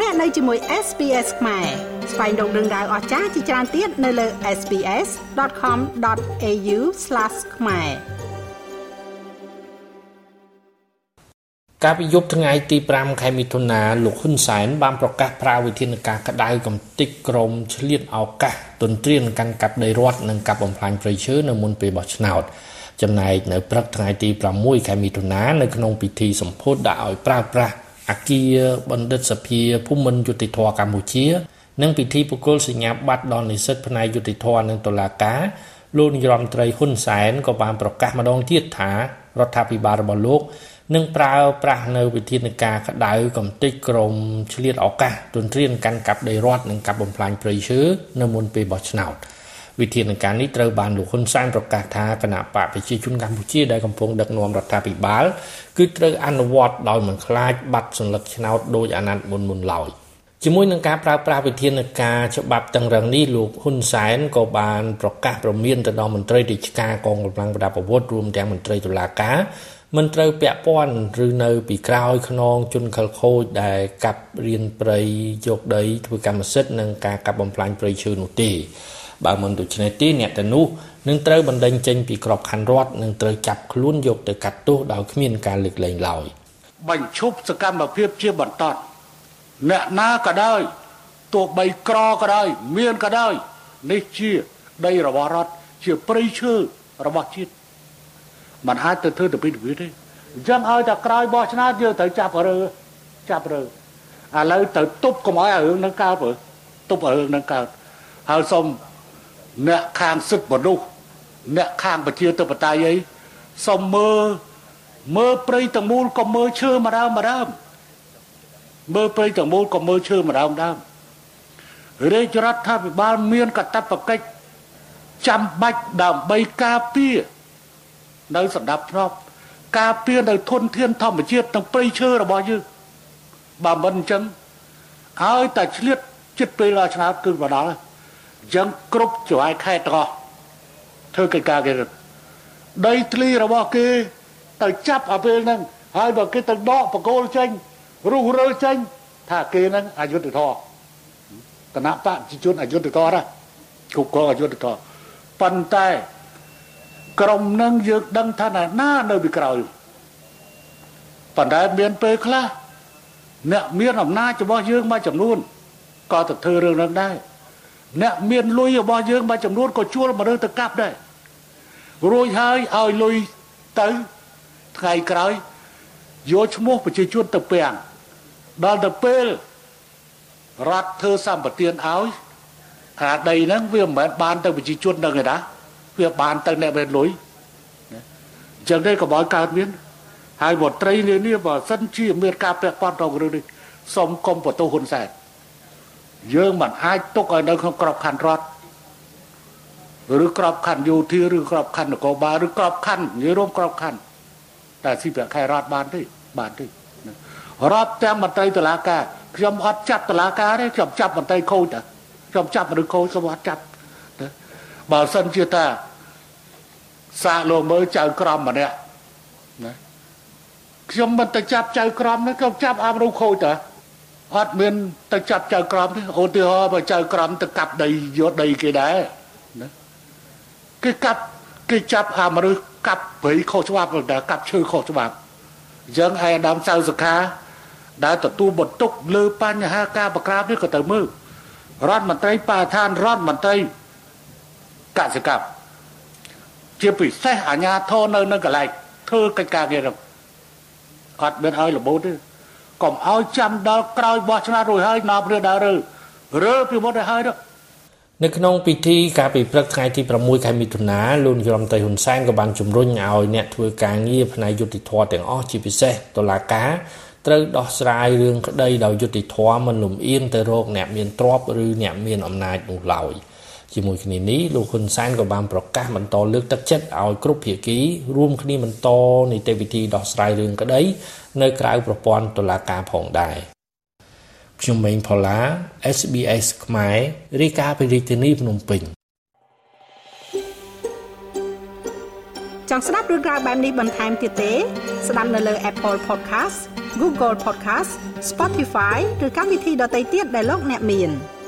លោកអ្នកនៅជាមួយ SPS ខ្មែរស្វែងរកដឹងដៅអស្ចារ្យជាច្រើនទៀតនៅលើ SPS.com.au/ ខ្មែរកាលពីយប់ថ្ងៃទី5ខែមិថុនាលោកហ៊ុនសែនបានប្រកាសប្រើវិធានការក្តៅកំទេចក្រមឆ្លៀតឱកាសទន្ទ្រានកាន់កាប់ដីរដ្ឋនិងកាប់បំផ្លាញព្រៃឈើនៅមុនពេលបោះឆ្នោតចំណែកនៅព្រឹកថ្ងៃទី6ខែមិថុនានៅក្នុងពិធីសម្ពោធដាក់ឲ្យប្រើប្រាស់ អគារបណ្ឌិតសភាភូមិន្ទយុតិធធកម្ពុជា និងពិធីបុគ្គលសញ្ញាបត្រដល់និស្សិតផ្នែកយុតិធធនិងតុលាការលោកនាយរដ្ឋមន្ត្រីហ៊ុនសែនក៏បានប្រកាសម្ដងទៀតថារដ្ឋាភិបាលរបស់លោកនឹងប្រើប្រាស់នៅវិធានការក្តៅកំទេចក្រមឆ្លៀតឱកាសទន្ទ្រានកាន់កាប់ដីរដ្ឋនិងកាប់បំផ្លាញព្រៃឈើនៅមុនពេលបោះឆ្នោត វិធានការនេះត្រូវបានលោកហ៊ុនសែនប្រកាសថាគណៈបកប្រជាជនកម្ពុជាដែលកំពុងដឹកនាំរដ្ឋាភិបាលគឺត្រូវអនុវត្តដោយមិនខ្លាចបាត់សញ្ញាឆ្នោតដោយអាណត្តិមុនមុនឡើយជាមួយនឹងការប្រើប្រាស់វិធានការច្បាប់តឹងរឹងនេះលោកហ៊ុនសែនក៏បានប្រកាសព្រមានទៅដល់មន្ត្រីរាជការកងកម្លាំងប្រដាប់អាវុធរួមទាំងមន្ត្រីតុលាការមិនត្រូវពាក់ព័ន្ធឬនៅពីក្រោយខ្នងជនខិលខូចដែលកាប់រៀនព្រៃយកដីធ្វើកម្មសិទ្ធិនិងការកាប់បំផ្លាញព្រៃឈើនោះទេ បើមិនដូច្នេះទេអ្នកទាំងនោះនឹងត្រូវបណ្ដេញចេញពីក្របខ័ណ្ឌរដ្ឋនិងត្រូវចាប់ខ្លួនយកទៅកាត់ទោសដោយគ្មានការលើកលែងឡើយបញ្ឈប់សកម្មភាពជាបន្តអ្នកណាក៏ដោយទោះបីក្រក៏ដោយមានក៏ដោយនេះជាដីរបស់រដ្ឋជាព្រៃឈើរបស់ជាតិมันអាចទៅធ្វើទៅពីទៅវាទេអញ្ចឹងឲ្យតែក្រោយបោះឆ្នោតយើងត្រូវចាប់រើចាប់រើឥឡូវទៅទប់កុំឲ្យរឿងនឹងកើតព្រោះទប់រឿងនឹងកើតហើយសូម អ្នកខាងសិទ្ធិមនុស្សអ្នកខាងប្រជាធិបតេយ្យអីសូមមើលមើលព្រៃទាំងមូលក៏មើលឈើម្ដងម្ដងមើលព្រៃទាំងមូលក៏មើលឈើម្ដងម្ដងរាជរដ្ឋាភិបាលមានកាតព្វកិច្ចចាំបាច់ដើម្បីការពារនៅសម្ដាប់ធ្នាប់ការពារនៅធនធានធម្មជាតិទាំងព្រៃឈើរបស់យើងបើមិនអញ្ចឹងឲ្យតែឆ្លៀតចិត្តពេលឆ្នោតគឺបដល់ អញ្ចឹងគ្រប់ច្រវាយខេត្តទាំងអស់ធ្វើកិច្ចការគេដីធ្លីរបស់គេទៅចាប់អាពេលហ្នឹងហើយបើគេទៅដកបកគោលចេញរុះរើចេញ ថាគេហ្នឹងអយុត្តិធម៌គណៈបកប្រជាជនអយុត្តិធម៌ណាគ្រប់គ្រងអយុត្តិធម៌ប៉ុន្តែក្រុមនឹងយើងដឹងថាណានៅពីក្រោយប៉ុន្តែមានពេលខ្លះអ្នកមានអំណាចរបស់យើងមួយចំនួនក៏ទៅធ្វើរឿងនឹងដែរ អ្នកមានលុយរបស់យើងមួយចំនួនក៏ជួលមនុស្សទៅកាប់ដែររួចហើយឲ្យលុយទៅថ្ងៃក្រោយយកឈ្មោះប្រជាជនទៅពាំងដល់ទៅពេលរដ្ឋធ្វើសម្បទានឲ្យអាដីហ្នឹងវាមិនមែនបានទៅប្រជាជននឹងទេណាវាបានទៅអ្នកមានលុយអញ្ចឹងទេកុំឲ្យកើតមានហើយមន្ត្រីនានាបើសិនជាមានការពាក់ព័ន្ធក្នុងរឿងនេះសូមកុំបន្ទោសហ៊ុនសែន យើងមិនអាចទុកឲ្យនៅក្នុងក្របខ័ណ្ឌរដ្ឋឬក្របខ័ណ្ឌយោធាឬក្របខ័ណ្ឌនគរបាលឬក្របខ័ណ្ឌនិយាយរួមក្របខ័ណ្ឌតែស៊ីប្រាក់ខែរដ្ឋបានទេបានទេរដ្ឋទាំងមន្ត្រីតុលាការខ្ញុំអត់ចាប់តុលាការទេខ្ញុំចាប់មន្ត្រីខូចតែខ្ញុំចាប់មនុស្សខូចខ្ញុំអត់ចាប់បើសិនជាតាសាកលោកមើលចៅក្រមម្នាក់ណាខ្ញុំមិនទៅចាប់ចៅក្រមនេះខ្ញុំចាប់អាមនុស្សខូចតា អត់មានទៅចាប់ចៅក្រមទេឧទាហរណ៍បើចៅក្រមទៅកាប់ដីយកដីគេដែរណាគេកាប់គេចាប់អាមនុស្សកាប់ព្រៃខុសច្បាប់តែកាប់ឈើខុសច្បាប់អញ្ចឹងឯអាដាមសៅសខាដែលទទួលបន្ទុកលើបញ្ហាការបក្រាបនេះក៏ទៅមើលរដ្ឋមន្ត្រីបរិស្ថានរដ្ឋមន្ត្រីកសិកម្មជាពិសេសអាញាធរនៅនៅកន្លែងធ្វើកិច្ចការងារនោះអត់មានឲ្យរបូតទេ កុំឲ្យចាំដល់ក្រោយបោះឆ្នោតរួចហើយនាំរឿងដើររើរើពីមុនទៅហើយទៅនៅក្នុងពិធីការពីព្រឹកថ្ងៃទី6ខែមិថុនាលោកនាយរដ្ឋមន្ត្រីហ៊ុនសែនក៏បានជំរុញឲ្យអ្នកធ្វើការងារផ្នែកយុតិធធទាំងអស់ជាពិសេសតុលាការត្រូវដោះស្រាយរឿងក្តីដោយយុតិធធមិនលំអៀងទៅរកអ្នកមានទ្រព្យឬអ្នកមានអំណាចនោះឡើយ។ ជាមួយគ្នានេះលោកហ៊ុនសែនក៏បានប្រកាសបន្តលើកទឹកចិត្តឲ្យគ្រប់ភាគីរួមគ្នាបន្តនីតិវិធីដោះស្រាយរឿងក្តី នៅក្រៅប្រព័ន្ធតុលាការផងដែរខ្ញុំម៉េងផល្លា SBS ខ្មែររាយការណ៍ពីរាជធានីភ្នំពេញចង់ស្ដាប់រឿងក្រៅបែបនេះបន្ថែមទៀតទេ ស្ដាប់នៅលើ Apple Podcast Google Podcast Spotify ឬកម្មវិធីដទៃទៀតដែលលោកអ្នកមាន។